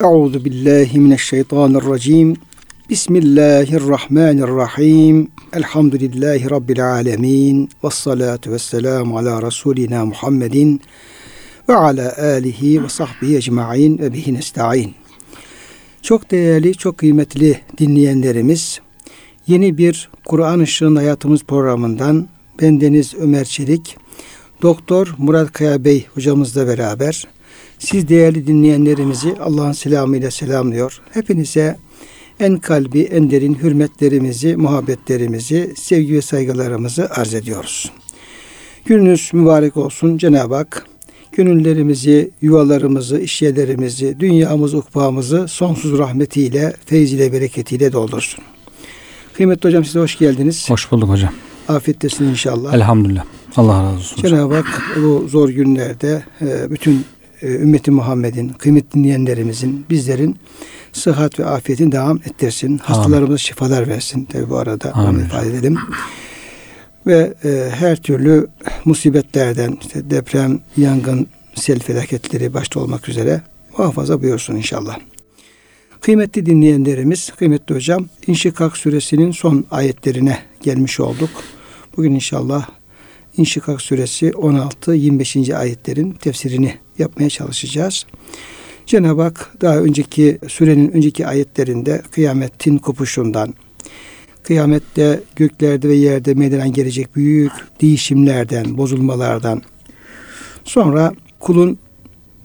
Euzu billahi mineşşeytanirracim. Bismillahirrahmanirrahim. Elhamdülillahi rabbil alamin. Ves salatu vesselamu ala rasulina Muhammedin ve ala alihi ve sahbihi ecmaîn ve bihi nestaîn. Çok değerli, çok kıymetli dinleyenlerimiz, yeni bir Kur'an Işığın Hayatımız programından bendeniz Ömer Çelik, Doktor Murat Kaya Bey hocamızla beraber siz değerli dinleyenlerimizi Allah'ın selamıyla selamlıyor. Hepinize en kalbi, en derin hürmetlerimizi, muhabbetlerimizi, sevgi ve saygılarımızı arz ediyoruz. Gününüz mübarek olsun Cenab-ı Hak. Gönüllerimizi, yuvalarımızı, işyerlerimizi, dünyamızı, ukbağımızı sonsuz rahmetiyle, feyziyle, bereketiyle doldursun. Kıymetli hocam size hoş geldiniz. Hoş bulduk hocam. Afiyettesin inşallah. Elhamdülillah. Allah razı olsun. Cenab-ı Hak bu zor günlerde e, bütün ümmeti Muhammed'in, kıymetli dinleyenlerimizin, bizlerin sıhhat ve afiyetin devam ettirsin. Hastalarımıza şifalar versin. Tabi bu arada Amin. ifade edelim. Ve e, her türlü musibetlerden, işte deprem, yangın, sel felaketleri başta olmak üzere muhafaza buyursun inşallah. Kıymetli dinleyenlerimiz, kıymetli hocam, İnşikak suresinin son ayetlerine gelmiş olduk. Bugün inşallah İnşikak suresi 16-25. ayetlerin tefsirini yapmaya çalışacağız. Cenab-ı Hak daha önceki sürenin önceki ayetlerinde kıyametin kopuşundan, kıyamette göklerde ve yerde meydana gelecek büyük değişimlerden, bozulmalardan, sonra kulun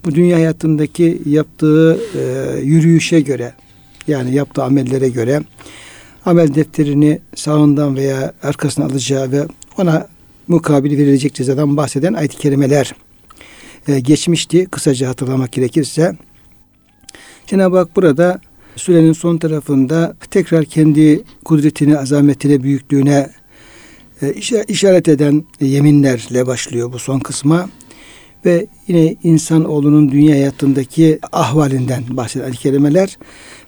bu dünya hayatındaki yaptığı e, yürüyüşe göre, yani yaptığı amellere göre amel defterini sağından veya arkasına alacağı ve ona mukabil verilecek cezadan bahseden ayet-i kerimeler e, geçmişti. Kısaca hatırlamak gerekirse Cenab-ı Hak burada sürenin son tarafında tekrar kendi kudretine, azametine, büyüklüğüne e, işaret eden yeminlerle başlıyor bu son kısma. Ve yine insanoğlunun dünya hayatındaki ahvalinden bahseden kelimeler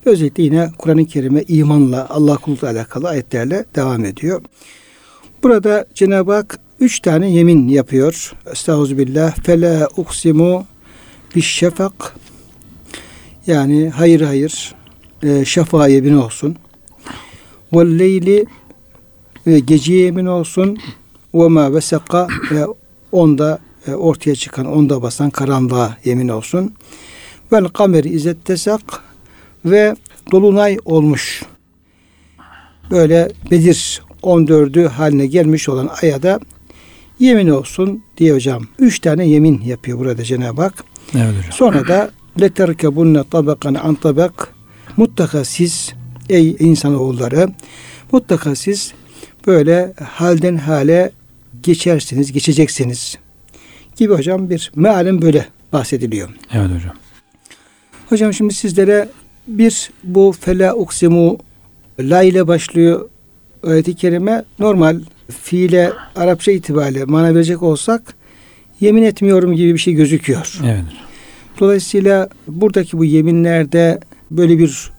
ve özellikle yine Kur'an-ı Kerim'e imanla, Allah kulukla alakalı ayetlerle devam ediyor. Burada Cenab-ı Hak üç tane yemin yapıyor. Estağfirullah. Fela uksimu şefak yani hayır hayır e, şefa yemin olsun. Ve leyli ve gece yemin olsun. Ve ma vesaka ve onda e, ortaya çıkan onda basan karanlığa yemin olsun. Vel kameri izet tesak ve dolunay olmuş. Böyle Bedir 14'ü haline gelmiş olan aya da yemin olsun diye hocam. Üç tane yemin yapıyor burada Cenab-ı Hak. Evet hocam. Sonra da leterkebunne tabakan an tabak mutlaka siz ey insanoğulları mutlaka siz böyle halden hale geçersiniz, geçeceksiniz gibi hocam bir mealen böyle bahsediliyor. Evet hocam. Hocam şimdi sizlere bir bu fela uksimu la ile başlıyor ayeti kerime normal fiile Arapça itibariyle mana verecek olsak yemin etmiyorum gibi bir şey gözüküyor. Evet. Dolayısıyla buradaki bu yeminlerde böyle bir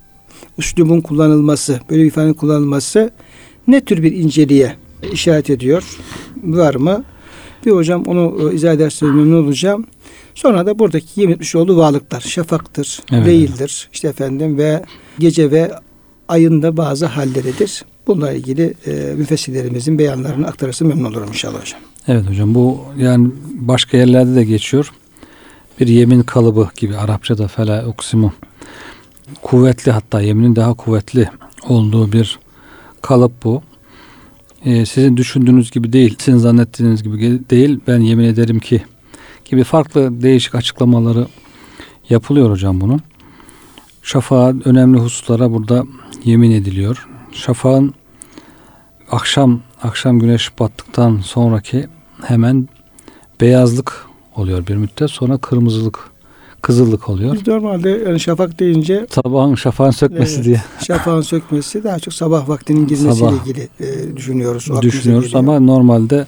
üslubun kullanılması, böyle bir ifadenin kullanılması ne tür bir inceliğe işaret ediyor? Var mı? Bir hocam onu e, izah ederseniz memnun olacağım. Sonra da buradaki yemin etmiş olduğu varlıklar, şafaktır, Evet. değildir, işte efendim ve gece ve ayın da bazı halleridir. Bununla ilgili e, müfessirlerimizin beyanlarını aktarırsa memnun olurum inşallah hocam. Evet hocam bu yani başka yerlerde de geçiyor. Bir yemin kalıbı gibi Arapçada fela uksimu. Kuvvetli hatta yeminin daha kuvvetli olduğu bir kalıp bu. Ee, sizin düşündüğünüz gibi değil, sizin zannettiğiniz gibi değil. Ben yemin ederim ki gibi farklı değişik açıklamaları yapılıyor hocam bunun. Şafağın önemli hususlara burada yemin ediliyor. Şafağın akşam akşam güneş battıktan sonraki hemen beyazlık oluyor bir müddet sonra kırmızılık kızıllık oluyor. Biz normalde yani şafak deyince Sabahın şafağın sökmesi Evet. diye şafağın sökmesi daha çok sabah vaktinin girmesiyle Sabah. ilgili e, düşünüyoruz. Düşünüyoruz ama normalde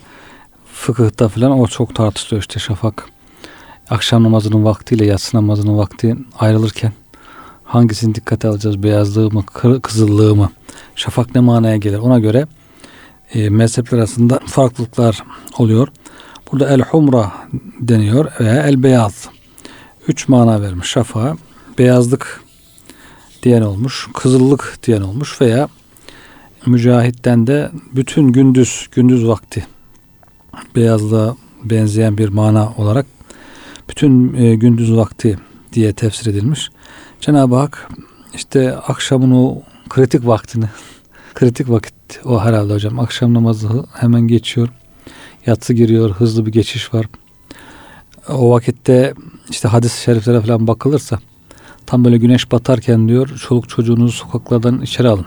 fıkıhta falan o çok tartışılıyor işte şafak akşam namazının vaktiyle yatsı namazının vakti ayrılırken hangisini dikkate alacağız beyazlığı mı kızıllığı mı şafak ne manaya gelir ona göre e, mezhepler arasında farklılıklar oluyor. Burada el humra deniyor veya el beyaz. Üç mana vermiş şafağa. Beyazlık diyen olmuş, kızıllık diyen olmuş veya mücahitten de bütün gündüz, gündüz vakti beyazlığa benzeyen bir mana olarak bütün e, gündüz vakti diye tefsir edilmiş. Cenab-ı Hak işte akşamın o kritik vaktini kritik vakit o herhalde hocam. Akşam namazı hemen geçiyor. Yatsı giriyor. Hızlı bir geçiş var. O vakitte işte hadis-i şeriflere falan bakılırsa tam böyle güneş batarken diyor çoluk çocuğunuzu sokaklardan içeri alın.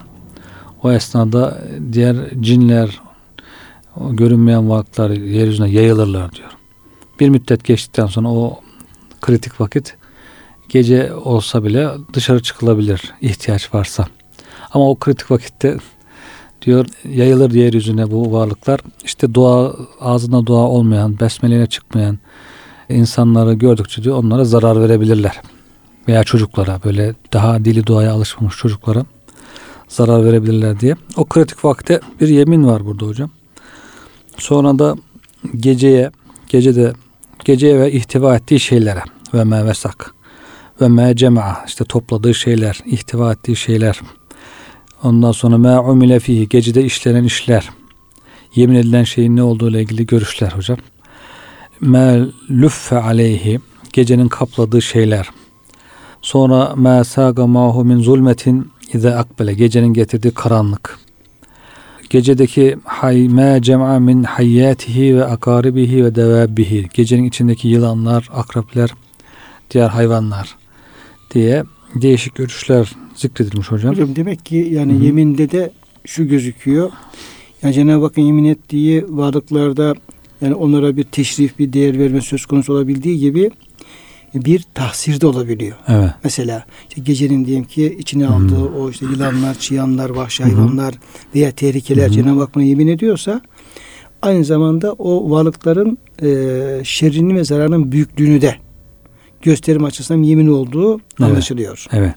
O esnada diğer cinler görünmeyen varlıklar yeryüzüne yayılırlar diyor. Bir müddet geçtikten sonra o kritik vakit gece olsa bile dışarı çıkılabilir ihtiyaç varsa. Ama o kritik vakitte diyor yayılır yeryüzüne bu varlıklar. İşte dua ağzına dua olmayan, besmeleyle çıkmayan insanları gördükçe diyor onlara zarar verebilirler. Veya çocuklara böyle daha dili duaya alışmamış çocuklara zarar verebilirler diye. O kritik vakte bir yemin var burada hocam. Sonra da geceye, gecede geceye ve ihtiva ettiği şeylere ve me vesak ve me işte topladığı şeyler, ihtiva ettiği şeyler. Ondan sonra me umile fihi gecede işlenen işler. Yemin edilen şeyin ne olduğu ile ilgili görüşler hocam. Me lüffe aleyhi gecenin kapladığı şeyler. Sonra me saga mahu min zulmetin ize akbele gecenin getirdiği karanlık. Gecedeki hayme cem'a min hayyatihi ve akaribihi ve devabihi. Gecenin içindeki yılanlar, akrepler, diğer hayvanlar diye değişik görüşler zikredilmiş hocam. Hocam demek ki yani Hı-hı. yeminde de şu gözüküyor. Yani Cenab-ı Hakk'ın yemin ettiği varlıklarda yani onlara bir teşrif, bir değer verme söz konusu olabildiği gibi bir tahsir de olabiliyor. Evet. Mesela işte gecenin diyelim ki içine Hı. aldığı o işte yılanlar, çıyanlar, vahşi Hı hı. hayvanlar veya tehlikeler Hı hı. Cenab-ı Hak buna yemin ediyorsa aynı zamanda o varlıkların e, şerrinin ve zararının büyüklüğünü de gösterim açısından yemin olduğu Evet. anlaşılıyor. Evet.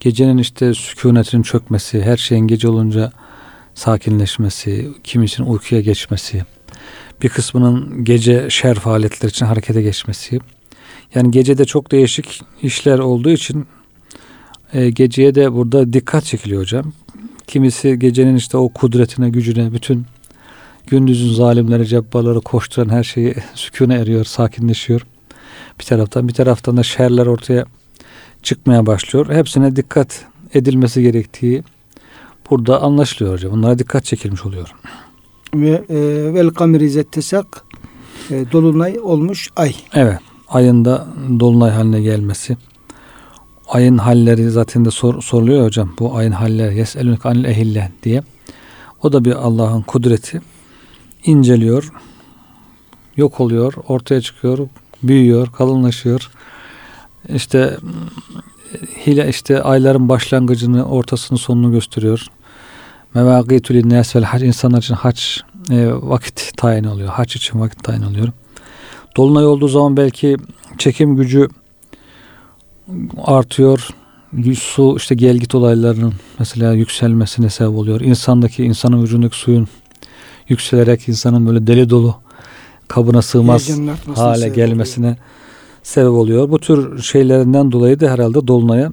Gecenin işte sükunetin çökmesi, her şeyin gece olunca sakinleşmesi, kimisinin uykuya geçmesi, bir kısmının gece şer faaliyetler için harekete geçmesi. Yani gecede çok değişik işler olduğu için e, geceye de burada dikkat çekiliyor hocam. Kimisi gecenin işte o kudretine, gücüne, bütün gündüzün zalimleri, cebbarları koşturan her şeyi sükune eriyor, sakinleşiyor. Bir taraftan bir taraftan da şerler ortaya çıkmaya başlıyor. Hepsine dikkat edilmesi gerektiği burada anlaşılıyor hocam. Bunlara dikkat çekilmiş oluyor. Ve e, vel kameri zettesak e, dolunay olmuş ay. Evet. Ayında dolunay haline gelmesi. Ayın halleri zaten de sor, soruluyor hocam. Bu ayın halleri yeselünk anil ehille diye. O da bir Allah'ın kudreti. inceliyor. Yok oluyor. Ortaya çıkıyor. Büyüyor. Kalınlaşıyor. İşte hile işte ayların başlangıcını, ortasını, sonunu gösteriyor. Mevâgîtü linnâs vel hac insanlar için hac e, vakit tayin oluyor. Hac için vakit tayin oluyor. Dolunay olduğu zaman belki çekim gücü artıyor. Su işte gel git olaylarının mesela yükselmesine sebep oluyor. İnsandaki insanın vücudundaki suyun yükselerek insanın böyle deli dolu kabına sığmaz hale gelmesine sebep oluyor. Bu tür şeylerinden dolayı da herhalde dolunaya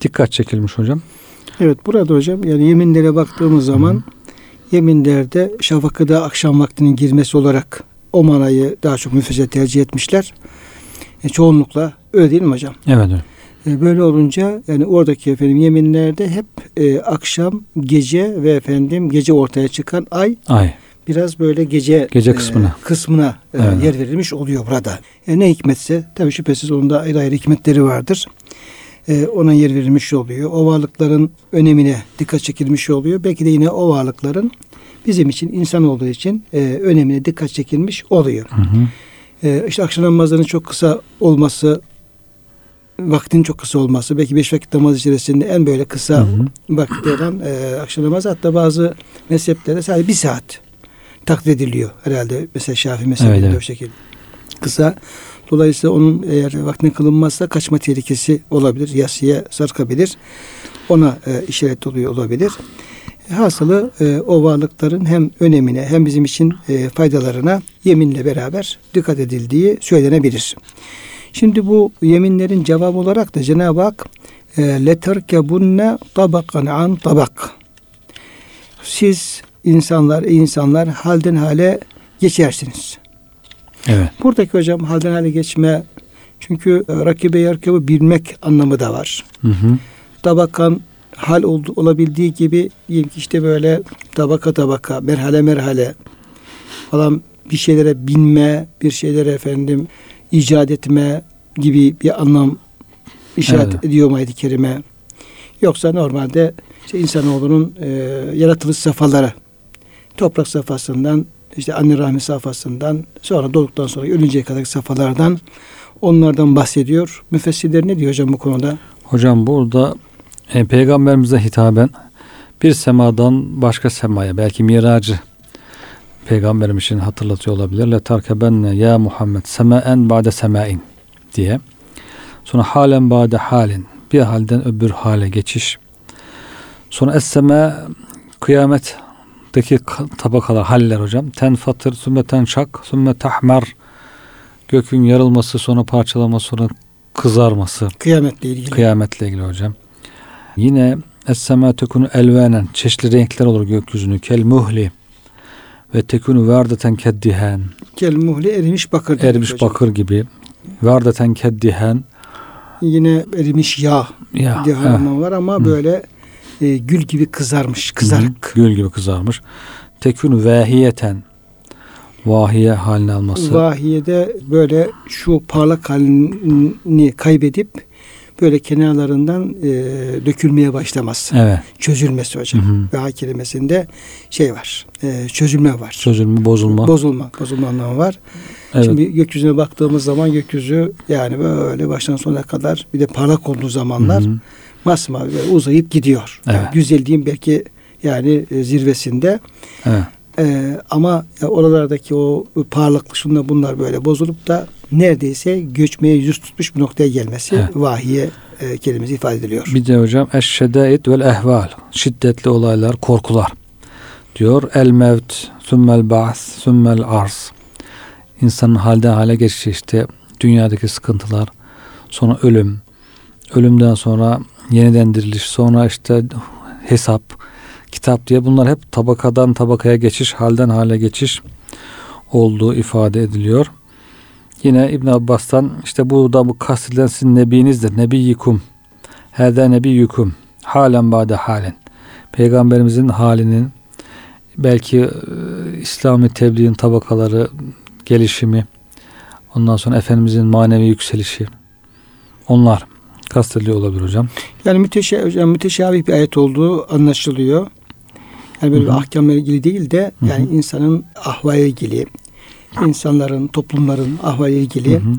dikkat çekilmiş hocam. Evet burada hocam yani yeminlere baktığımız zaman yeminlerde şafakıda akşam vaktinin girmesi olarak o manayı daha çok müfessir tercih etmişler. E, çoğunlukla öyle değil mi hocam? Evet hocam. E, böyle olunca yani oradaki efendim yeminlerde hep e, akşam, gece ve efendim gece ortaya çıkan ay Ay. Biraz böyle gece Gece e, kısmına. kısmına e, Evet. yer verilmiş oluyor burada. E, ne hikmetse tabii şüphesiz onun da ayrı ayrı hikmetleri vardır. E, ona yer verilmiş oluyor. O varlıkların önemine dikkat çekilmiş oluyor. Belki de yine o varlıkların bizim için insan olduğu için e, önemine dikkat çekilmiş oluyor. Hı hı. E, işte akşam namazlarının çok kısa olması, vaktin çok kısa olması, belki beş vakit namaz içerisinde en böyle kısa Hı hı. vakti olan e, akşam namazı hatta bazı mezheplerde sadece bir saat takdir ediliyor herhalde. Mesela Şafii mezhebinde Evet, evet. o şekilde. Kısa. Dolayısıyla onun eğer vaktine kılınmazsa kaçma tehlikesi olabilir. Yasıya sarkabilir. Ona e, işaret oluyor olabilir. E, Hasılı e, o varlıkların hem önemine hem bizim için e, faydalarına yeminle beraber dikkat edildiği söylenebilir. Şimdi bu yeminlerin cevabı olarak da Cenab-ı Hak e, leterkebunne tabakan an tabak. Siz insanlar, insanlar halden hale geçersiniz. Evet. Buradaki hocam halden hale geçme çünkü e, rakibe yarkabı bilmek anlamı da var. Hı hı. Tabakan hal oldu, olabildiği gibi işte böyle tabaka tabaka, merhale merhale falan bir şeylere binme, bir şeylere efendim icat etme gibi bir anlam işaret Evet. ediyor mu kerime? Yoksa normalde işte insanoğlunun e, yaratılış safhaları toprak safhasından işte anne rahmi safhasından sonra doğduktan sonra ölünceye kadar safhalardan onlardan bahsediyor. Müfessirler ne diyor hocam bu konuda? Hocam burada e, peygamberimize hitaben bir semadan başka semaya belki miracı peygamberim için hatırlatıyor olabilir. Le tarkebenne ya Muhammed semaen ba'de semain diye. Sonra halen ba'de halin bir halden öbür hale geçiş. Sonra es-sema kıyametteki k- tabakalar haller hocam. Ten fatır, sümme ten şak, sümme tahmer gökün yarılması, sonra parçalaması, sonra kızarması. Kıyametle ilgili. Kıyametle ilgili hocam. Yine es-sema tekunu elvenen çeşitli renkler olur gökyüzünü kel muhli ve tekunu verdeten keddihen Kel muhli erimiş bakır. erimiş hocam. bakır gibi verdeten keddihen Yine erimiş yağ ya diye var ama Hı. böyle e, gül gibi kızarmış, kızarık. hı, gül gibi kızarmış. Tekunu vahiyeten vahiye haline alması. Vahiyede böyle şu parlak halini kaybedip böyle kenarlarından e, dökülmeye başlaması. evet. Çözülmesi hocam. Hı hı. Vaha kelimesinde şey var. E, çözülme var. Sözülme bozulma. Bozulma. Bozulma anlamı var. evet. Şimdi gökyüzüne baktığımız zaman gökyüzü yani böyle baştan sona kadar bir de parlak olduğu zamanlar Hı hı. Masmavi böyle uzayıp gidiyor. Yani Evet. güzelliğin belki yani e, zirvesinde Evet. Ee, ama ya oralardaki o parlaklık şunlar bunlar böyle bozulup da neredeyse göçmeye yüz tutmuş bir noktaya gelmesi Evet. vahiye e, kelimesi ifade ediliyor. Bir de hocam eşşedait vel ehval. Şiddetli olaylar, korkular. Diyor el mevt, sümmel ba'th, sümmel arz. İnsanın halden hale geçişi işte dünyadaki sıkıntılar, sonra ölüm, ölümden sonra yeniden diriliş, sonra işte hesap, kitap diye bunlar hep tabakadan tabakaya geçiş, halden hale geçiş olduğu ifade ediliyor. Yine İbn Abbas'tan işte bu da bu kastedilen sizin nebinizdir. Nebiyyikum. Hâdâ nebiyyukum. Halen ba'de halen. Peygamberimizin halinin belki e, İslami tebliğin tabakaları, gelişimi, ondan sonra Efendimizin manevi yükselişi. Onlar kastediliyor olabilir hocam. Yani müteşa, hocam, müteşabih bir ayet olduğu anlaşılıyor. Yani böyle bir ahkamla ilgili değil de yani insanın ahvali ilgili, insanların, toplumların ahvali ilgili Hı hı.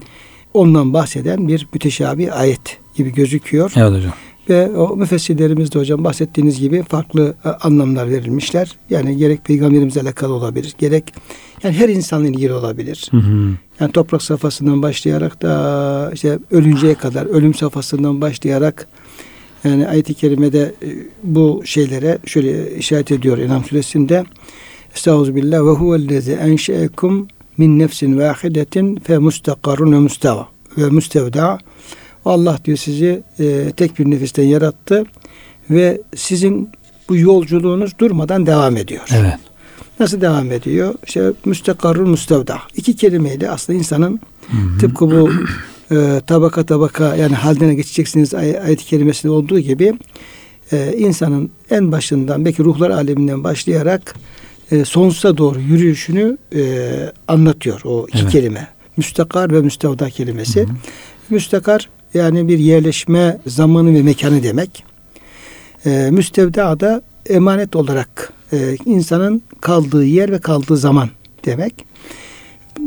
ondan bahseden bir müteşabih ayet gibi gözüküyor. Evet hocam. Ve o müfessirlerimiz de hocam bahsettiğiniz gibi farklı e, anlamlar verilmişler. Yani gerek peygamberimizle alakalı olabilir, gerek yani her insanla ilgili olabilir. Hı hı. Yani toprak safhasından başlayarak da işte ölünceye kadar ölüm safhasından başlayarak yani ayet-i kerimede e, bu şeylere şöyle işaret ediyor İnam suresinde Estağfirullah ve huvellezi enşe'ekum min nefsin vahidetin fe mustakarun ve mustava ve müstevda Allah diyor sizi e, tek bir nefisten yarattı ve sizin bu yolculuğunuz durmadan devam ediyor. Evet. Nasıl devam ediyor? İşte müstakarrun müstevda. İki kelimeyle aslında insanın Hı hı. tıpkı bu e, tabaka tabaka yani haline geçeceksiniz ay- ayet-i kerimesinde olduğu gibi e, insanın en başından belki ruhlar aleminden başlayarak e, sonsuza doğru yürüyüşünü e, anlatıyor o iki Evet. kelime. Müstakar ve müstevda kelimesi. Hı hı. Müstakar yani bir yerleşme zamanı ve mekanı demek. E, müstevda da emanet olarak e, insanın kaldığı yer ve kaldığı zaman demek.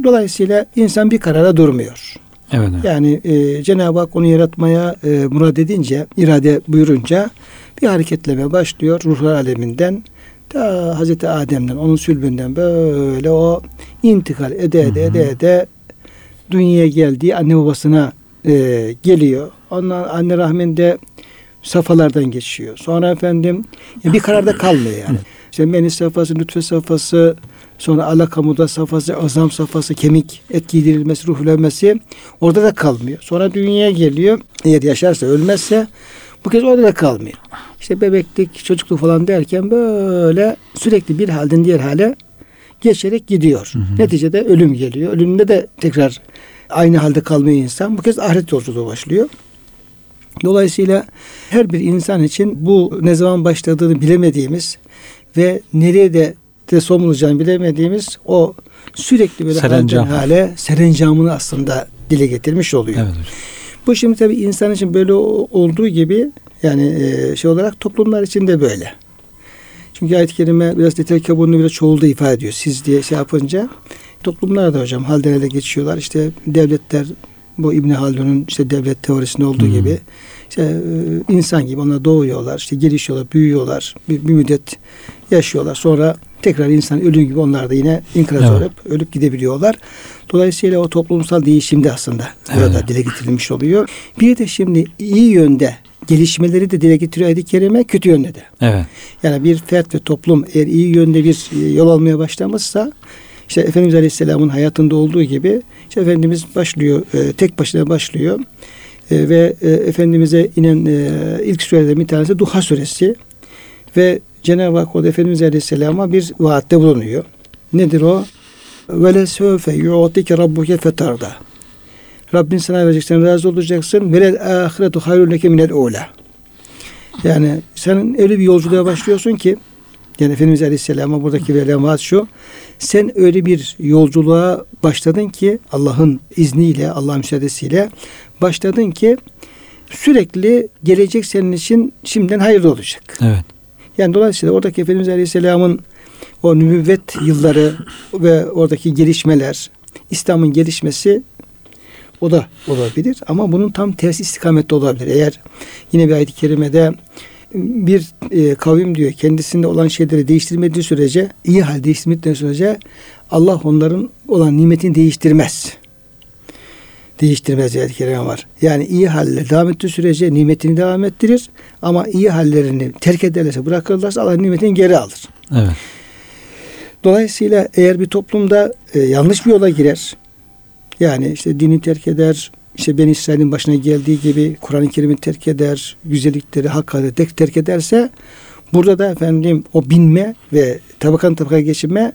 Dolayısıyla insan bir karara durmuyor. Evet. hocam. Yani e, Cenab-ı Hak onu yaratmaya e, murad edince, irade buyurunca bir hareketleme başlıyor ruhlar aleminden. Ta Hazreti Adem'den, onun sülbünden böyle o intikal ede ede ede ede dünyaya geldiği anne babasına e, geliyor. Ondan anne rahminde safhalardan geçiyor. Sonra efendim ya bir kararda kalmıyor yani. İşte menis safhası, nütfe safhası, Sonra alakamuda safhası, azam safhası, kemik et giydirilmesi, ruhlenmesi orada da kalmıyor. Sonra dünyaya geliyor. Eğer yaşarsa, ölmezse bu kez orada da kalmıyor. İşte bebeklik, çocukluk falan derken böyle sürekli bir halden diğer hale geçerek gidiyor. Hı hı. Neticede ölüm geliyor. Ölümde de tekrar aynı halde kalmıyor insan. Bu kez ahiret yolculuğu başlıyor. Dolayısıyla her bir insan için bu ne zaman başladığını bilemediğimiz ve nereye de de son bulacağını bilemediğimiz o sürekli böyle Serencam. hale serencamını aslında dile getirmiş oluyor. Evet Bu şimdi tabii insan için böyle olduğu gibi yani e, şey olarak toplumlar için de böyle. Çünkü ayet-i kerime biraz detay kabulünü biraz çoğulda ifade ediyor. Siz diye şey yapınca toplumlar da hocam halden ele geçiyorlar. İşte devletler bu İbn Haldun'un işte devlet teorisinde olduğu hmm. gibi işte e, insan gibi ona doğuyorlar, işte gelişiyorlar, büyüyorlar, bir, bir müddet yaşıyorlar. Sonra tekrar insan ölüm gibi onlar da yine inkılap evet. olup ölüp gidebiliyorlar. Dolayısıyla o toplumsal değişimde aslında evet. burada dile getirilmiş oluyor. Bir de şimdi iyi yönde gelişmeleri de dile getiriyor ayet-i kerime kötü yönde de. Evet. Yani bir fert ve toplum eğer iyi yönde bir e, yol almaya başlamışsa işte Efendimiz Aleyhisselam'ın hayatında olduğu gibi işte Efendimiz başlıyor, e, tek başına başlıyor. E, ve e, Efendimiz'e inen e, ilk surelerden bir tanesi Duha suresi. Ve Cenab-ı Hak orada Efendimiz Aleyhisselam'a bir vaatte bulunuyor. Nedir o? Ve le söfe yu'tike rabbuke fetarda. Rabbin sana verecek, sen razı olacaksın. Ve lel ahiretu hayrun leke minel ula. Yani sen öyle bir yolculuğa başlıyorsun ki yani Efendimiz Aleyhisselam'a buradaki verilen vaat şu. Sen öyle bir yolculuğa başladın ki Allah'ın izniyle, Allah'ın müsaadesiyle başladın ki sürekli gelecek senin için şimdiden hayırlı olacak. Evet. Yani dolayısıyla oradaki Efendimiz Aleyhisselam'ın o nübüvvet yılları ve oradaki gelişmeler, İslam'ın gelişmesi o da olabilir ama bunun tam tersi istikamette olabilir. Eğer yine bir ayet-i kerimede bir e, kavim diyor kendisinde olan şeyleri değiştirmediği sürece iyi hal değiştirmediği sürece Allah onların olan nimetini değiştirmez. Değiştirmez ayet-i kerime var. Yani iyi halle devam ettiği sürece nimetini devam ettirir ama iyi hallerini terk ederlerse bırakırlarsa Allah nimetini geri alır. Evet. Dolayısıyla eğer bir toplumda e, yanlış bir yola girer yani işte dini terk eder, işte Ben İsrail'in başına geldiği gibi Kur'an-ı Kerim'i terk eder, güzellikleri, hakikati terk ederse burada da efendim o binme ve tabakan tabaka geçinme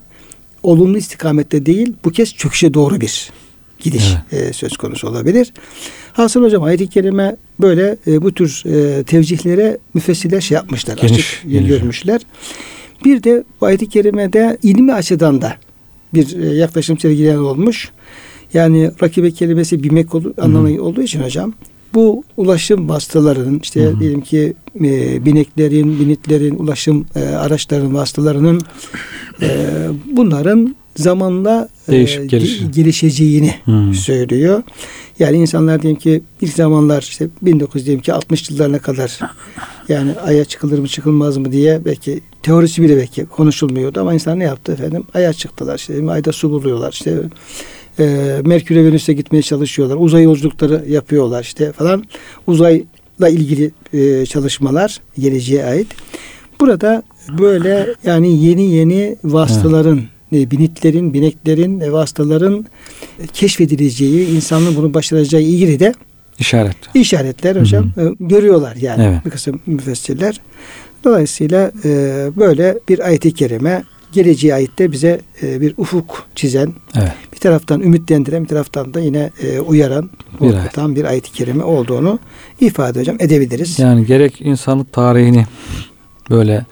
olumlu istikamette değil, bu kez çöküşe doğru bir gidiş evet. e, söz konusu olabilir. Hasıl hocam ayet-i kerime böyle e, bu tür e, tevcihlere müfessirler şey yapmışlar. Geniş, açık geniş. görmüşler. Bir de bu ayet-i kerimede ilmi açıdan da bir e, yaklaşım sergileyen olmuş. Yani rakibe kelimesi bilmek olur, anlamı olduğu için hocam bu ulaşım vasıtalarının işte Hı-hı. diyelim ki e, bineklerin, binitlerin, ulaşım e, araçlarının vasıtalarının e, bunların zamanla Değişik, e, geliş. gelişeceğini Hı-hı. söylüyor. Yani insanlar diyelim ki ilk zamanlar işte 1900 diyelim ki 60 yıllarına kadar yani aya çıkılır mı çıkılmaz mı diye belki teorisi bile belki konuşulmuyordu ama insan ne yaptı efendim? Aya çıktılar işte ayda su buluyorlar işte e, Merkür'e Venüs'e gitmeye çalışıyorlar. Uzay yolculukları yapıyorlar işte falan. Uzayla ilgili e, çalışmalar geleceğe ait. Burada böyle yani yeni yeni vasıtaların evet. binitlerin, bineklerin, e, vasıtaların keşfedileceği, insanlığın bunu başaracağı ilgili de işaret. İşaretler hocam Hı-hı. E, görüyorlar yani evet. bir kısım müfessirler. Dolayısıyla e, böyle bir ayet-i kerime geleceğe ait de bize e, bir ufuk çizen, evet. bir taraftan ümitlendiren, bir taraftan da yine e, uyaran, bir korkutan bir ayet-i kerime olduğunu ifade hocam edebiliriz. Yani gerek insanlık tarihini böyle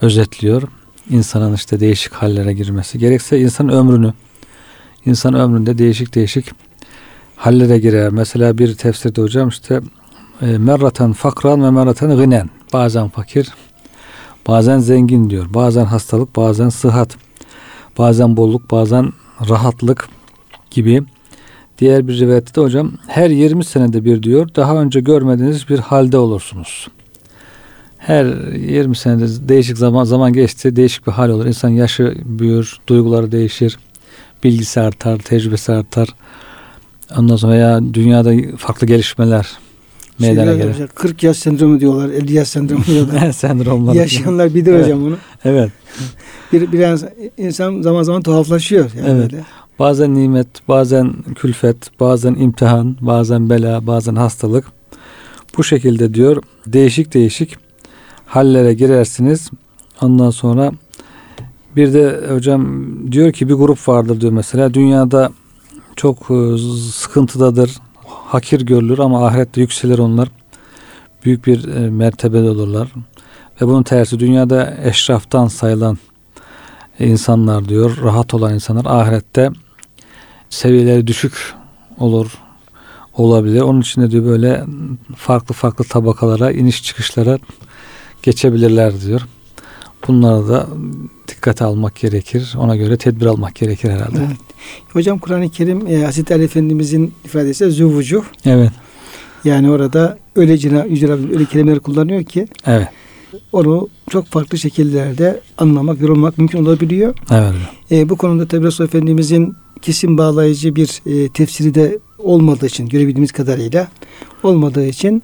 özetliyor. insanın işte değişik hallere girmesi. Gerekse insan ömrünü, insan ömründe değişik değişik hallere girer. Mesela bir tefsirde hocam işte e, merraten fakran ve merraten gınen. Bazen fakir, Bazen zengin diyor. Bazen hastalık, bazen sıhhat. Bazen bolluk, bazen rahatlık gibi. Diğer bir rivayette de hocam her 20 senede bir diyor daha önce görmediğiniz bir halde olursunuz. Her 20 senede değişik zaman zaman geçti değişik bir hal olur. İnsan yaşı büyür, duyguları değişir, bilgisi artar, tecrübesi artar. Ondan sonra veya dünyada farklı gelişmeler meydana gelir. 40 yaş sendromu diyorlar, 50 yaş sendromu diyorlar. Sendromlar. Yaşayanlar bilir Evet. hocam onu. Evet. Bir, biraz insan zaman zaman tuhaflaşıyor. Yani Evet. böyle. Bazen nimet, bazen külfet, bazen imtihan, bazen bela, bazen hastalık. Bu şekilde diyor değişik değişik hallere girersiniz. Ondan sonra bir de hocam diyor ki bir grup vardır diyor mesela dünyada çok e, sıkıntıdadır, hakir görülür ama ahirette yükselir onlar. Büyük bir e, mertebede olurlar. Ve bunun tersi dünyada eşraftan sayılan insanlar diyor, rahat olan insanlar ahirette seviyeleri düşük olur olabilir. Onun için de diyor böyle farklı farklı tabakalara, iniş çıkışlara geçebilirler diyor. Bunlara da dikkate almak gerekir. Ona göre tedbir almak gerekir herhalde. Evet. Hocam Kur'an-ı Kerim e, Hazreti Ali Efendimizin ifadesi züvucuh. Evet. Yani orada öyle, cina, Yüce Rabbim öyle kelimeler kullanıyor ki Evet. onu çok farklı şekillerde anlamak, yorulmak mümkün olabiliyor. Evet. E, bu konuda tabi Resulullah Efendimizin kesin bağlayıcı bir e, tefsiri de olmadığı için görebildiğimiz kadarıyla olmadığı için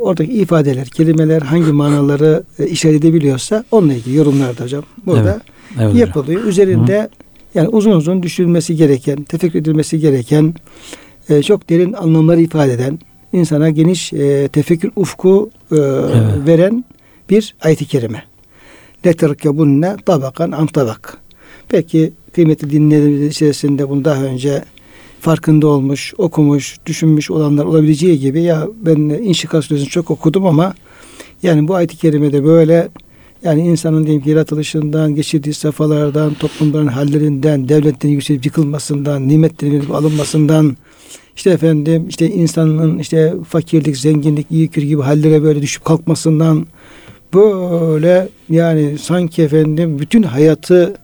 oradaki ifadeler, kelimeler hangi manaları e, işaret edebiliyorsa onunla ilgili yorumlarda hocam burada Evet. hocam. yapılıyor. Üzerinde yani uzun uzun düşünülmesi gereken, tefekkür edilmesi gereken, e, çok derin anlamları ifade eden, insana geniş e, tefekkür ufku e, veren bir ayet-i kerime. Leterkebunne tabakan an tabak. Peki kıymetli dinleyenlerimiz içerisinde bunu daha önce farkında olmuş, okumuş, düşünmüş olanlar olabileceği gibi ya ben İnşikar Suresini çok okudum ama yani bu ayet-i kerimede böyle yani insanın diyelim ki yaratılışından, geçirdiği safhalardan, toplumların hallerinden, devletlerin yükselip yıkılmasından, nimetlerin verip alınmasından, işte efendim işte insanın işte fakirlik, zenginlik, iyi kötü gibi hallere böyle düşüp kalkmasından böyle yani sanki efendim bütün hayatı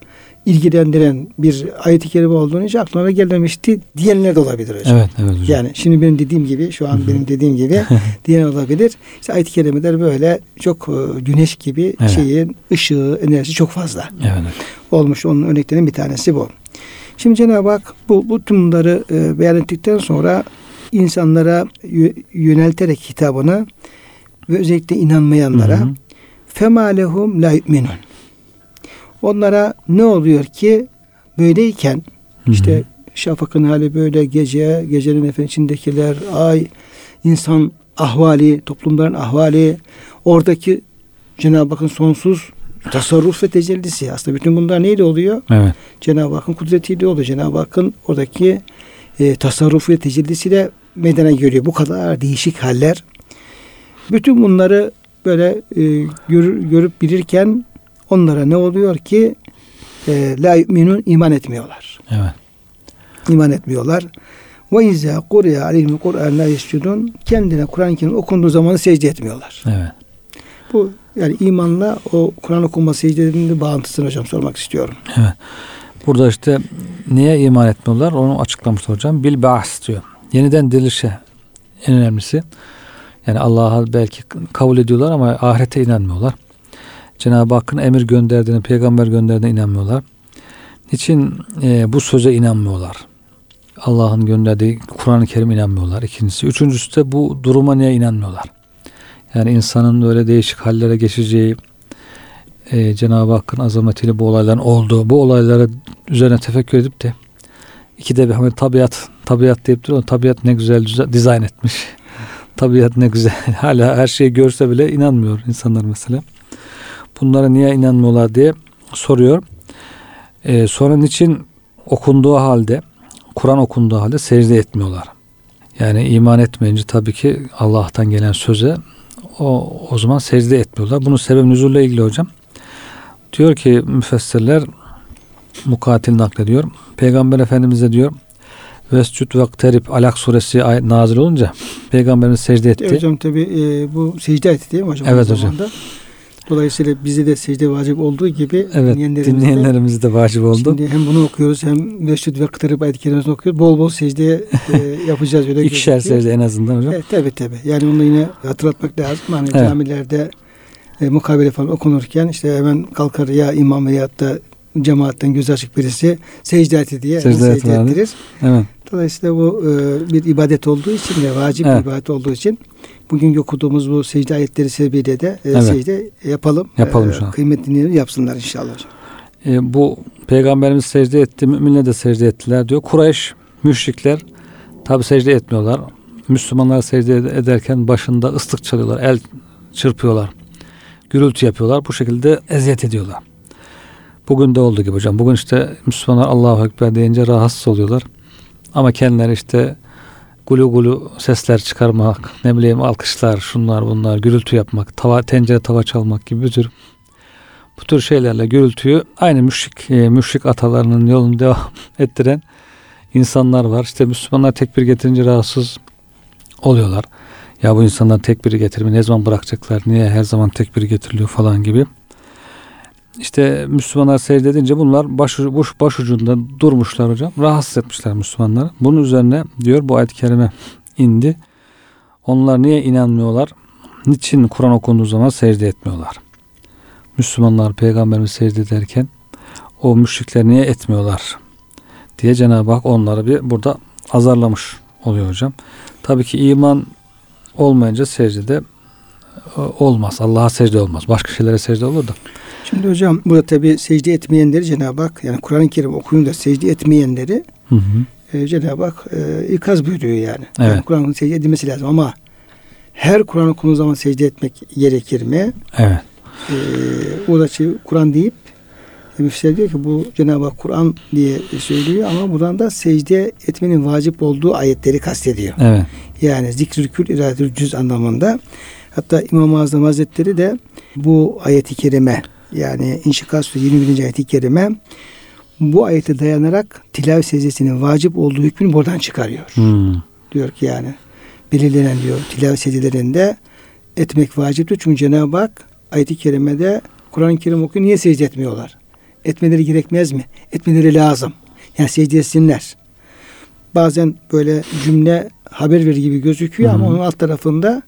ilgilendiren bir ayet-i kerime olduğunu hiç aklına gelmemişti diyenler de olabilir hocam. Evet, evet hocam. Yani şimdi benim dediğim gibi şu an benim dediğim gibi diyen olabilir. İşte ayet-i kerimeler böyle çok e, güneş gibi Evet. şeyin ışığı, enerjisi çok fazla Evet. olmuş. Onun örneklerinin bir tanesi bu. Şimdi Cenab-ı Hak bu, bu tüm bunları e, beyan ettikten sonra insanlara yö- yönelterek hitabını ve özellikle inanmayanlara Hı hı. fema lehum la yu'minun. Onlara ne oluyor ki böyleyken Hı hı. işte şafakın hali böyle gece, gecenin efendim içindekiler, ay, insan ahvali, toplumların ahvali, oradaki Cenab-ı Hakk'ın sonsuz tasarruf ve tecellisi. Aslında bütün bunlar neyle oluyor? Evet. Cenab-ı Hakk'ın kudretiyle oluyor. Cenab-ı Hakk'ın oradaki e, tasarrufu ve tecellisiyle meydana geliyor. Bu kadar değişik haller. Bütün bunları böyle e, gör- görüp bilirken onlara ne oluyor ki e, la yu'minun iman etmiyorlar. Evet. İman etmiyorlar. Ve izâ kuriya aleyhim Kur'an la yescudun kendine Kur'an-ı Kerim okunduğu zaman secde etmiyorlar. Evet. Bu yani imanla o Kur'an okunma secdelerinin bağıntısını hocam sormak istiyorum. Evet. Burada işte niye iman etmiyorlar onu açıklamış hocam. Bil ba'as diyor. Yeniden dirilişe en önemlisi. Yani Allah'a belki kabul ediyorlar ama ahirete inanmıyorlar. Cenab-ı Hakk'ın emir gönderdiğine, peygamber gönderdiğine inanmıyorlar. Niçin e, bu söze inanmıyorlar? Allah'ın gönderdiği Kur'an-ı Kerim inanmıyorlar. İkincisi. Üçüncüsü de bu duruma niye inanmıyorlar? Yani insanın böyle değişik hallere geçeceği, e, Cenab-ı Hakk'ın azametiyle bu olayların olduğu, bu olaylara üzerine tefekkür edip de ikide bir hani tabiat, tabiat deyip duruyor. Tabiat ne güzel dizayn etmiş. tabiat ne güzel. Hala her şeyi görse bile inanmıyor insanlar mesela. Bunlara niye inanmıyorlar diye soruyor. E, sonra niçin okunduğu halde, Kur'an okunduğu halde secde etmiyorlar? Yani iman etmeyince tabii ki Allah'tan gelen söze o, o zaman secde etmiyorlar. Bunun sebep nüzulle ilgili hocam. Diyor ki müfessirler mukatil naklediyor. Peygamber Efendimiz de diyor Vescud vakterib Alak suresi nazil olunca Peygamberimiz secde etti. E, hocam tabi e, bu secde etti değil mi hocam? Evet hocam. zamanda? Dolayısıyla bize de secde vacip olduğu gibi evet dinleyenlerimiz de- dinleyenlerimiz de vacip oldu. Şimdi hem bunu okuyoruz hem Mescid ve Kıtırıp ayet-i kerimesini okuyoruz. Bol bol secde e, yapacağız. Öyle İkişer gözüküyor. secde en azından hocam. Evet, tabii tabii. Yani onu yine hatırlatmak lazım. Hani Evet. camilerde e, mukabele falan okunurken işte hemen kalkar ya imam veyahut da cemaatten göz açık birisi secde etti diye Secde secde, ettirir. Evet. Dolayısıyla bu e, bir ibadet olduğu için ve vacip Evet. bir ibadet olduğu için bugün okuduğumuz bu secde ayetleri sebebiyle de e, Evet. secde yapalım. Yapalım E, şu an. Kıymetli yapsınlar inşallah. E, bu peygamberimiz secde etti, müminler de secde ettiler diyor. Kureyş, müşrikler tabi secde etmiyorlar. Müslümanlar secde ed- ederken başında ıslık çalıyorlar, el çırpıyorlar, gürültü yapıyorlar. Bu şekilde eziyet ediyorlar. Bugün de olduğu gibi hocam. Bugün işte Müslümanlar Allahu Ekber deyince rahatsız oluyorlar. Ama kendileri işte gulu gulu sesler çıkarmak, ne bileyim alkışlar, şunlar bunlar, gürültü yapmak, tava, tencere tava çalmak gibi bir tür bu tür şeylerle gürültüyü aynı müşrik e, müşrik atalarının yolunu devam ettiren insanlar var. İşte Müslümanlar tekbir getirince rahatsız oluyorlar. Ya bu insanlar tekbiri getirmeyi ne zaman bırakacaklar? Niye her zaman tekbir getiriliyor falan gibi. İşte Müslümanlar secde edince bunlar baş, baş, başucunda durmuşlar hocam. Rahatsız etmişler Müslümanları. Bunun üzerine diyor bu ayet-i kerime indi. Onlar niye inanmıyorlar? Niçin Kur'an okunduğu zaman secde etmiyorlar? Müslümanlar peygamberimiz secde ederken o müşrikler niye etmiyorlar diye Cenab-ı Hak onları bir burada azarlamış oluyor hocam. Tabii ki iman olmayınca secde e, olmaz. Allah'a secde olmaz. Başka şeylere secde olur da. Şimdi hocam burada tabi secde etmeyenleri Cenab-ı Hak yani Kur'an-ı Kerim okuyun da secde etmeyenleri Hı hı. e, Cenab-ı Hak e, ikaz buyuruyor yani. Evet. yani Kur'an'ın secde edilmesi lazım ama her Kur'an okunduğu zaman secde etmek gerekir mi? Evet. Ee, burada şey, Kur'an deyip e, müfessirler diyor ki bu Cenab-ı Hak Kur'an diye söylüyor ama buradan da secde etmenin vacip olduğu ayetleri kastediyor. Evet. Yani zikrül kül iradül cüz anlamında. Hatta İmam-ı Azam Hazretleri de bu ayeti kerime yani İnşikar Suresi 21. ayeti kerime bu ayete dayanarak tilavet secdesinin vacip olduğu hükmünü buradan çıkarıyor. Hmm. Diyor ki yani belirlenen diyor tilavet secdelerinde etmek vaciptir. Çünkü Cenab-ı Hak ayeti kerimede Kur'an-ı Kerim okuyor. Niye secde etmiyorlar? Etmeleri gerekmez mi? Etmeleri lazım. Yani secde etsinler. Bazen böyle cümle haber verir gibi gözüküyor hı. ama onun alt tarafında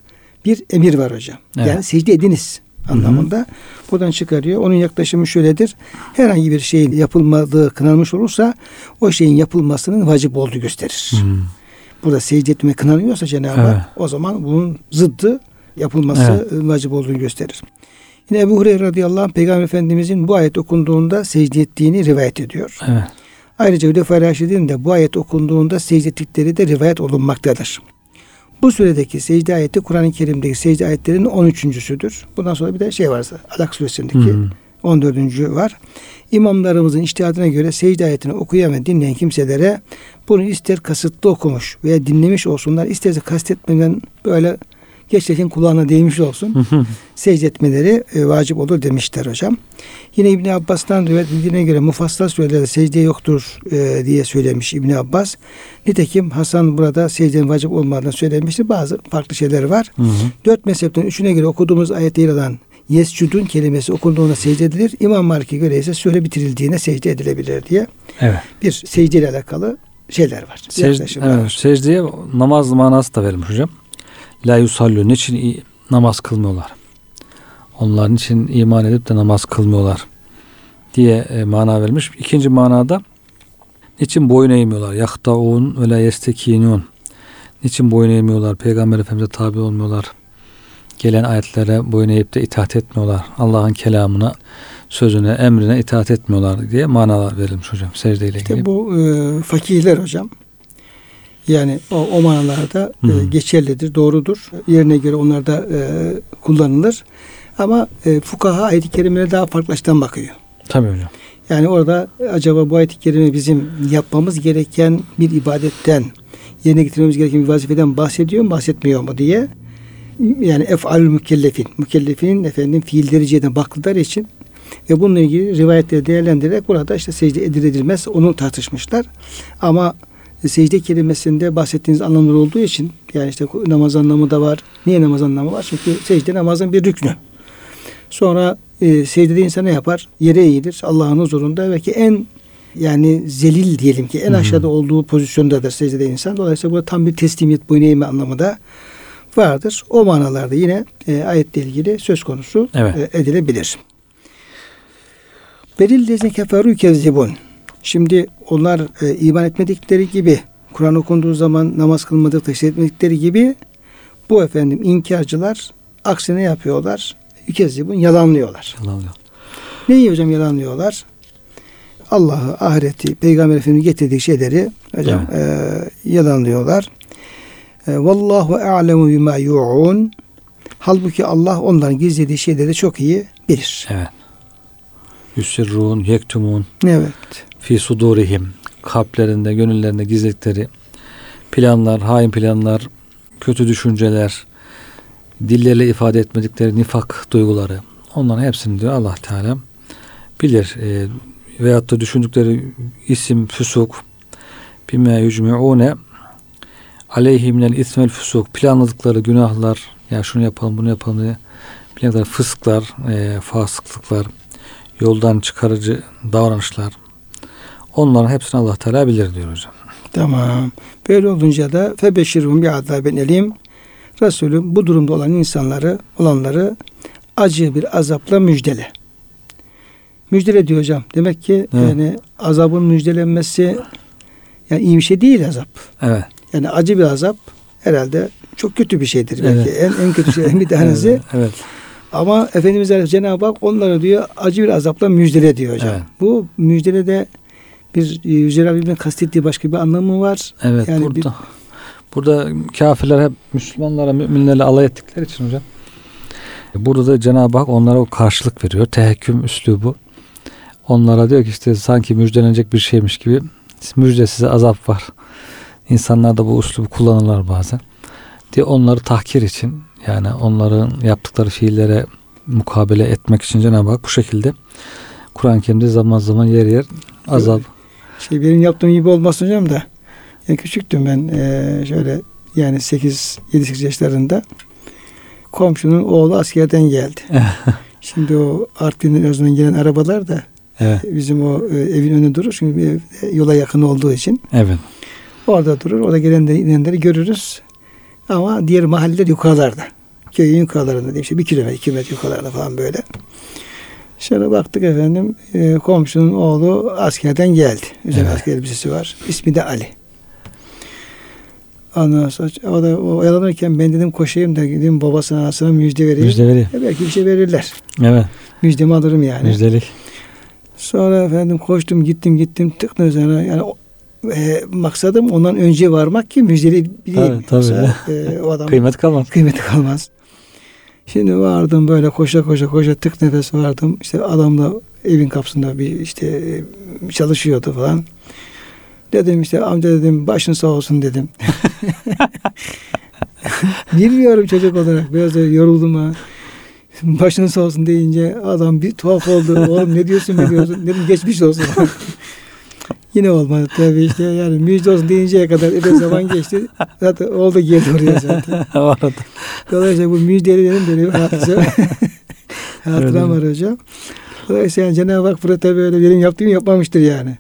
bir emir var hocam. Evet. Yani secde ediniz anlamında. Buradan çıkarıyor. Onun yaklaşımı şöyledir. Herhangi bir şeyin yapılmadığı kınanmış olursa o şeyin yapılmasının vacip olduğu gösterir. Hmm. Burada secde etme kınanıyorsa Cenab-ı Evet. Hak o zaman bunun zıddı yapılması vacip olduğunu gösterir. Yine Ebu Hureyre radıyallahu anh Peygamber Efendimizin bu ayet okunduğunda secde ettiğini rivayet ediyor. Evet. Ayrıca Hülefai Raşidin de bu ayet okunduğunda secde ettikleri de rivayet olunmaktadır. Bu süredeki secde ayeti Kur'an-ı Kerim'deki secde ayetlerinin 13.südür. Bundan sonra bir de şey varsa Alak suresindeki Hmm. 14. var. İmamlarımızın iştihadına göre secde ayetini okuyan ve dinleyen kimselere bunu ister kasıtlı okumuş veya dinlemiş olsunlar, isterse kastetmeden böyle geçerken kulağına değmiş olsun. secde etmeleri e, vacip olur demişler hocam. Yine İbn Abbas'tan rivayet edildiğine göre mufassal surelerde secde yoktur e, diye söylemiş İbn Abbas. Nitekim Hasan burada secdenin vacip olmadığını söylemiştir. Bazı farklı şeyler var. Hı hı. Dört mezhepten üçüne göre okuduğumuz ayette yer alan yescudun kelimesi okunduğunda secde edilir. İmam Malik'e göre ise süre bitirildiğine secde edilebilir diye Evet. bir secde ile alakalı şeyler var. Secde, evet, var. secdeye namaz manası da verilmiş hocam. La yusallü. Niçin namaz kılmıyorlar? Onlar için iman edip de namaz kılmıyorlar diye e, mana verilmiş. İkinci manada niçin boyun eğmiyorlar? Yahtaun ve la yestekinun. Niçin boyun eğmiyorlar? Peygamber Efendimiz'e tabi olmuyorlar. Gelen ayetlere boyun eğip de itaat etmiyorlar. Allah'ın kelamına, sözüne, emrine itaat etmiyorlar diye manalar verilmiş hocam secdeyle ilgili. İşte bu e, fakihler hocam yani o, o manalarda e, geçerlidir, doğrudur. Yerine göre onlar da e, kullanılır. Ama e, fukaha ayet-i kerimelere daha farklı açıdan bakıyor. Tabii hocam. Yani orada acaba bu ayet-i kerime bizim yapmamız gereken bir ibadetten, yerine getirmemiz gereken bir vazifeden bahsediyor mu, bahsetmiyor mu diye. Yani ef'al mükellefin, mükellefinin efendim fiilleri cihetinden baktıkları için ve bununla ilgili rivayetleri değerlendirerek burada işte secde edilir edilmez onu tartışmışlar. Ama secde kelimesinde bahsettiğiniz anlamlar olduğu için yani işte namaz anlamı da var. Niye namaz anlamı var? Çünkü secde namazın bir rüknü. Sonra e, secdede insan ne yapar? Yere eğilir Allah'ın huzurunda ve ki en yani zelil diyelim ki en aşağıda olduğu pozisyondadır secdede insan. Dolayısıyla burada tam bir teslimiyet boyun eğme anlamı da vardır. O manalarda yine e, ayetle ilgili söz konusu Evet. e, edilebilir. Belillezine keferu kezzibun. Şimdi onlar e, iman etmedikleri gibi Kur'an okunduğu zaman namaz kılmadık teşhir etmedikleri gibi bu efendim inkarcılar aksine yapıyorlar. Yükezzibun yalanlıyorlar. Yalan Neyi hocam yalanlıyorlar? Allah'ı, ahireti, Peygamber Efendimiz getirdiği şeyleri hocam e, yalanlıyorlar. E, Vallahu a'lemu bima yu'un. Halbuki Allah onların gizlediği şeyleri çok iyi bilir. Evet. Yusirrun, yektumun, Evet. Fi sudurihim. Kalplerinde, gönüllerinde gizledikleri planlar, hain planlar, kötü düşünceler, dilleriyle ifade etmedikleri nifak duyguları. Onların hepsini diyor Allah Teala bilir. E, veyahut da düşündükleri isim, füsuk, bime yücmi'une aleyhi minel ismel füsuk planladıkları günahlar ya şunu yapalım bunu yapalım diye planladıkları fısklar, e, fasıklıklar, yoldan çıkarıcı davranışlar onların hepsini Allah Teala bilir diyor hocam. Tamam. Böyle olunca da febeşirhum bir azaben elim. Resulüm bu durumda olan insanları, olanları acı bir azapla müjdele. Müjdele diyor hocam. Demek ki Evet. yani azabın müjdelenmesi yani iyi bir şey değil azap. Evet. Yani acı bir azap herhalde çok kötü bir şeydir belki. En, en kötü şeylerin bir tanesi. Evet. evet. Ama Efendimiz Cenab-ı Hak onlara diyor acı bir azapla müjdele diyor hocam. Evet. Bu müjdelede bir e, Yüce Rabbim'in kastettiği başka bir anlamı var. Evet Yani burada bir- burada kafirler hep Müslümanlara, müminlerle alay ettikleri için hocam. Burada da Cenab-ı Hak onlara o karşılık veriyor. Tehekküm üslubu. Onlara diyor ki işte sanki müjdelenecek bir şeymiş gibi müjde size azap var. İnsanlar da bu üslubu kullanırlar bazen. Diye onları tahkir için yani onların yaptıkları fiillere mukabele etmek için Cenab-ı Hak bu şekilde Kur'an-ı Kerim'de zaman zaman yer yer azap. Şey benim yaptığım gibi olmasın hocam da. Yani küçüktüm ben eee, şöyle yani 8 7-8 yaşlarında komşunun oğlu askerden geldi. Şimdi o Artvin'in özünden gelen arabalar da Evet. bizim o e, evin önünde durur. Çünkü bir ev, yola yakın olduğu için. Evet. Orada durur. Orada gelenleri inenleri görürüz. Ama diğer mahalleler yukarılarda. Köyün yukarılarında diyeyim işte bir kilometre, iki metre yukarılarda falan böyle. Şöyle baktık efendim e, komşunun oğlu askerden geldi. Üzerine Evet. asker elbisesi var. İsmi de Ali. Ondan sonra o da o oyalanırken ben dedim koşayım da gideyim babasına anasına müjde vereyim. Müjde vereyim. E, belki bir şey verirler. Evet. Müjdemi alırım yani. Müjdelik. Sonra efendim koştum gittim gittim tıkla üzerine yani e, maksadım ondan önce varmak ki müjdeli bileyim. Tabii, tabii. Yoksa, e, o adam Kıymet kalmaz. kıymeti kalmaz. Şimdi vardım böyle koşa koşa koşa tık nefes vardım. İşte adam da evin kapısında bir işte çalışıyordu falan. Dedim işte amca dedim başın sağ olsun dedim. Bilmiyorum çocuk olarak biraz da yoruldum ha. Başın sağ olsun deyince adam bir tuhaf oldu. Oğlum ne diyorsun ne diyorsun? Dedim geçmiş olsun. Yine olmadı tabii işte yani müjde olsun deyinceye kadar epey zaman geçti. Zaten oldu geldi oraya zaten. Dolayısıyla bu müjdeli dedim böyle bir hatıra. Hatıram var hocam. Dolayısıyla yani Cenab-ı Hak burada tabii öyle benim yaptığımı yapmamıştır yani.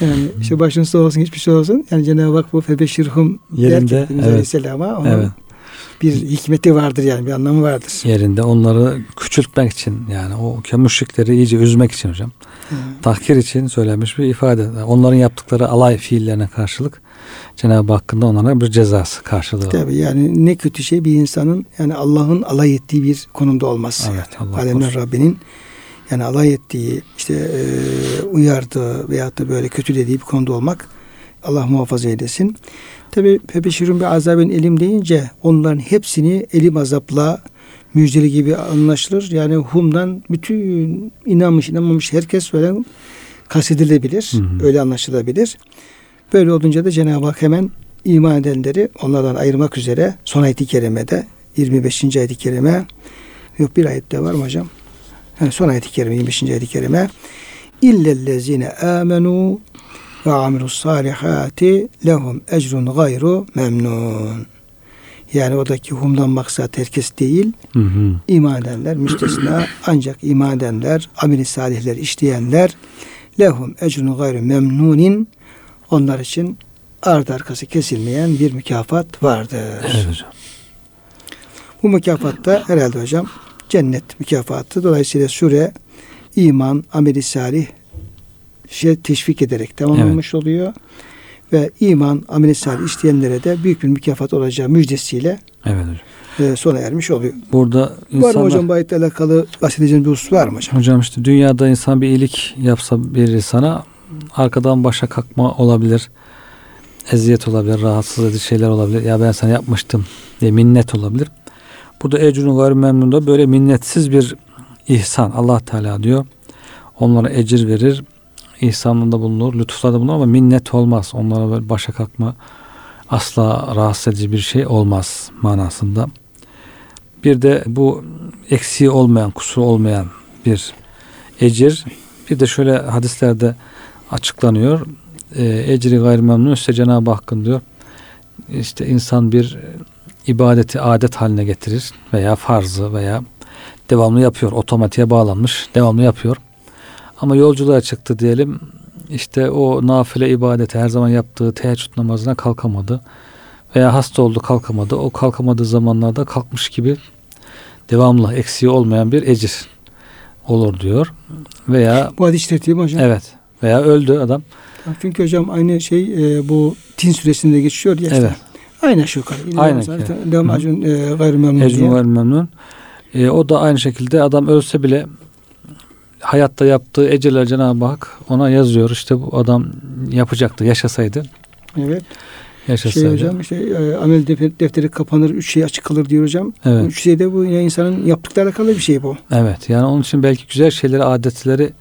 Yani işte başın sağ olsun hiçbir şey olsun. Yani Cenab-ı Hak bu febeşirhum Yerinde, derken Efendimiz evet. Aleyhisselam'a onun Evet. bir hikmeti vardır yani bir anlamı vardır. Yerinde onları küçültmek için yani o müşrikleri iyice üzmek için hocam. Evet. Tahkir için söylenmiş bir ifade. Onların yaptıkları alay fiillerine karşılık Cenab-ı Hakk'ın da onlara bir cezası karşılığı. Tabii yani ne kötü şey bir insanın yani Allah'ın alay ettiği bir konumda olması. Evet, yani. Allah Alemler korusun. Rabbinin yani alay ettiği, işte e, uyardığı veyahut da böyle kötü dediği bir konuda olmak Allah muhafaza eylesin. Tabi febeşirun bir azabın elim deyince onların hepsini elim azapla müjdeli gibi anlaşılır. Yani humdan bütün inanmış inanmamış herkes böyle kastedilebilir. Hı hı. Öyle anlaşılabilir. Böyle olunca da Cenab-ı Hak hemen iman edenleri onlardan ayırmak üzere son ayet-i kerimede 25. ayet-i kerime yok bir ayette var mı hocam? Ha, son ayet-i kerime 25. ayet-i kerime illellezine amenu ve amilus salihati lehum ecrun gayru memnun. Yani oradaki humdan maksat herkes değil, Hı hı. iman edenler müstesna ancak iman edenler, ameli salihler işleyenler lehum ecrun gayru memnunin onlar için ardı arkası kesilmeyen bir mükafat vardır. Evet hocam. Bu mükafat da herhalde hocam cennet mükafatı. Dolayısıyla sure iman, ameli salih şey teşvik ederek tamamlanmış oluyor. Ve iman, ameli salih isteyenlere de büyük bir mükafat olacağı müjdesiyle Evet hocam. e, sona ermiş oluyor. Burada Var mı insanlar, hocam bu ayetle alakalı bahsedeceğiniz bir husus var mı hocam? Hocam işte dünyada insan bir iyilik yapsa biri sana arkadan başa kalkma olabilir. Eziyet olabilir, rahatsız edici şeyler olabilir. Ya ben sana yapmıştım diye minnet olabilir. Burada ecrün gayrı memnunda böyle minnetsiz bir ihsan. Allah Teala diyor. Onlara ecir verir. İhsanında bulunur, lütuflarda bulunur ama minnet olmaz. Onlara böyle başa kalkma asla rahatsız edici bir şey olmaz manasında. Bir de bu eksiği olmayan, kusuru olmayan bir ecir. Bir de şöyle hadislerde açıklanıyor. E, ecri gayrimemnun ise Cenab-ı Hakk'ın diyor. İşte insan bir ibadeti adet haline getirir veya farzı veya devamlı yapıyor. Otomatiğe bağlanmış. Devamlı yapıyor. Ama yolculuğa çıktı diyelim. İşte o nafile ibadeti her zaman yaptığı teheccüd namazına kalkamadı. Veya hasta oldu kalkamadı. O kalkamadığı zamanlarda kalkmış gibi devamlı eksiği olmayan bir ecir olur diyor. Veya Bu hadis mi hocam? evet veya öldü adam. Çünkü hocam aynı şey e, bu Tin suresinde geçiyor ya. Evet. Yukarı. Yine Aynen zaten ki. Devam hı. acun e, gayrımemnun Ecrun diye. vel memnun. E, o da aynı şekilde adam ölse bile hayatta yaptığı eceler Cenab-ı Hak ona yazıyor. İşte bu adam yapacaktı yaşasaydı. Evet. Yaşasaydı. Şey hocam işte e, amel defteri kapanır, üç şey açık kalır diyor hocam. Evet. Üç şey de bu yine insanın yaptıklarıyla alakalı bir şey bu. Evet yani onun için belki güzel şeyleri, adetleri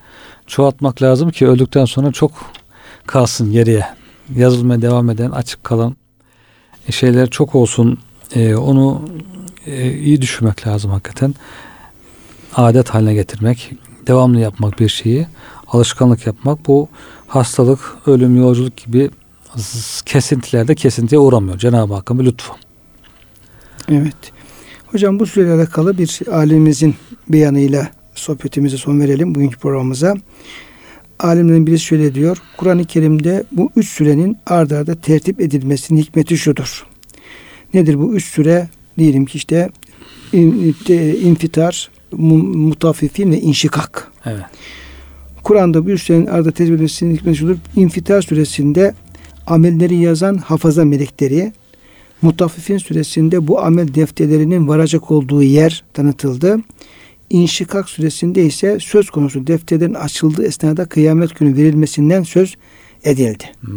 çoğaltmak lazım ki öldükten sonra çok kalsın geriye. Yazılmaya devam eden, açık kalan e, şeyler çok olsun. E, onu e, iyi düşünmek lazım hakikaten. Adet haline getirmek, devamlı yapmak bir şeyi, alışkanlık yapmak bu hastalık, ölüm, yolculuk gibi kesintilerde kesintiye uğramıyor. Cenab-ı Hakk'ın bir lütfu. Evet. Hocam bu süreyle alakalı bir alimimizin beyanıyla sohbetimize son verelim bugünkü programımıza. Alimlerin birisi şöyle diyor. Kur'an-ı Kerim'de bu üç sürenin ard arda tertip edilmesinin hikmeti şudur. Nedir bu üç süre? Diyelim ki işte in- te- infitar, mu- mutaffifin ve inşikak. Evet. Kur'an'da bu üç sürenin arda tertip edilmesinin hikmeti şudur. İnfitar suresinde amelleri yazan hafaza melekleri, Mutaffifin suresinde bu amel defterlerinin varacak olduğu yer tanıtıldı. İnşikak suresinde ise söz konusu defterlerin açıldığı esnada kıyamet günü verilmesinden söz edildi. Hmm.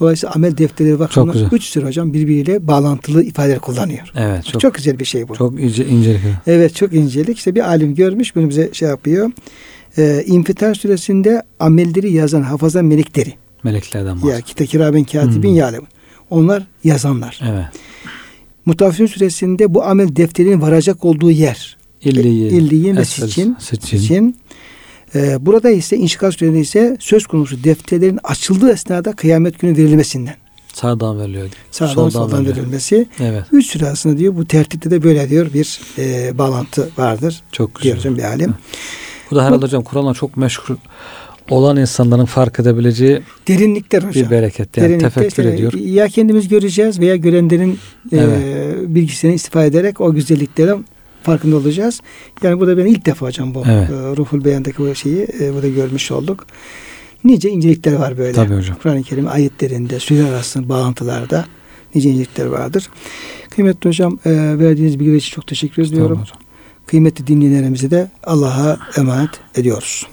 Dolayısıyla amel bakımından güzel. üç sır hocam birbiriyle bağlantılı ifadeler kullanıyor. Evet. Çok, Çok, güzel bir şey bu. çok ince, incelik. Evet çok incelik. İşte bir alim görmüş bunu bize şey yapıyor. Ee, İnfitar suresinde amelleri yazan hafaza melekleri. Meleklerden Ya bahsediyor. kita kiraben katibin Hmm. Onlar yazanlar. Evet. Mutaffifin suresinde bu amel defterinin varacak olduğu yer. İlliyin, İlliyin ve Esfel, Sicin. Ee, burada ise İnşikak suresinde ise söz konusu defterlerin açıldığı esnada kıyamet günü verilmesinden. Sağdan veriliyor. Sağdan soldan soldan verilmesi. Evet. Üç süre aslında diyor bu tertipte de böyle diyor bir e, bağlantı vardır. Çok güzel. Diyor bir alim. Bu da herhalde hocam Kur'an'la çok meşgul olan insanların fark edebileceği Derinlikler hocam. bir bereket. Yani Derinlikte tefekkür işte ediyor. Ya kendimiz göreceğiz veya görenlerin e, bilgisini istifade ederek o güzelliklerin farkında olacağız. Yani bu da ben ilk defa hocam bu Evet. e, Ruhul Beyan'daki bu şeyi e, burada görmüş olduk. Nice incelikler var böyle. Tabii hocam. Kur'an-ı Kerim ayetlerinde, süreler arasında bağlantılarda nice incelikler vardır. Kıymetli hocam e, verdiğiniz bilgiler için çok teşekkür ediyorum. Tamam hocam. Kıymetli dinleyenlerimizi de Allah'a emanet ediyoruz.